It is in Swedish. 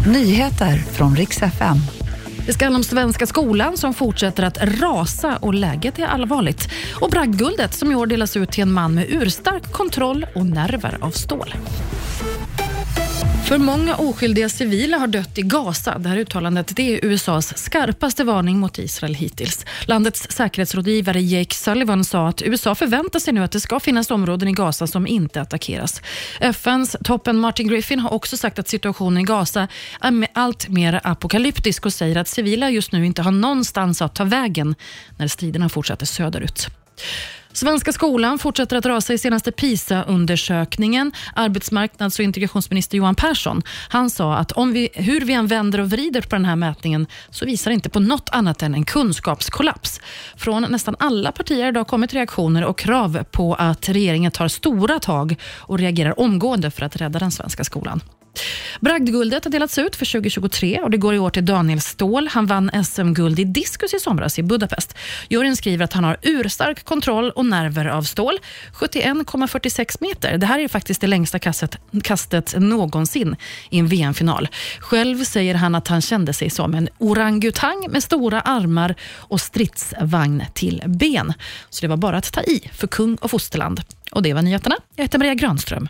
Nyheter från riks FM. Det ska handla om svenska skolan som fortsätter att rasa och läget är allvarligt. Och bragdguldet som i år delas ut till en man med urstark kontroll och nerver av stål. För många oskyldiga civila har dött i Gaza. Det här uttalandet det är USAs skarpaste varning mot Israel hittills. Landets säkerhetsrådgivare Jake Sullivan sa att USA förväntar sig nu att det ska finnas områden i Gaza som inte attackeras. FNs toppen Martin Griffin har också sagt att situationen i Gaza är allt mer apokalyptisk och säger att civila just nu inte har någonstans att ta vägen när striderna fortsätter söderut. Svenska skolan fortsätter att rasa i senaste PISA-undersökningen. Arbetsmarknads och integrationsminister Johan Persson han sa att om vi, hur vi än vänder och vrider på den här mätningen så visar det inte på något annat än en kunskapskollaps. Från nästan alla partier har idag kommit reaktioner och krav på att regeringen tar stora tag och reagerar omgående för att rädda den svenska skolan. Bragdguldet har delats ut för 2023 och det går i år till Daniel Ståhl. Han vann SM-guld i diskus i somras i Budapest. Juryn skriver att han har urstark kontroll och nerver av stål. 71,46 meter. Det här är faktiskt det längsta kastet, kastet någonsin i en VM-final. Själv säger han att han kände sig som en orangutang med stora armar och stridsvagn till ben. Så det var bara att ta i för kung och fosterland. Och det var nyheterna. Jag heter Maria Granström.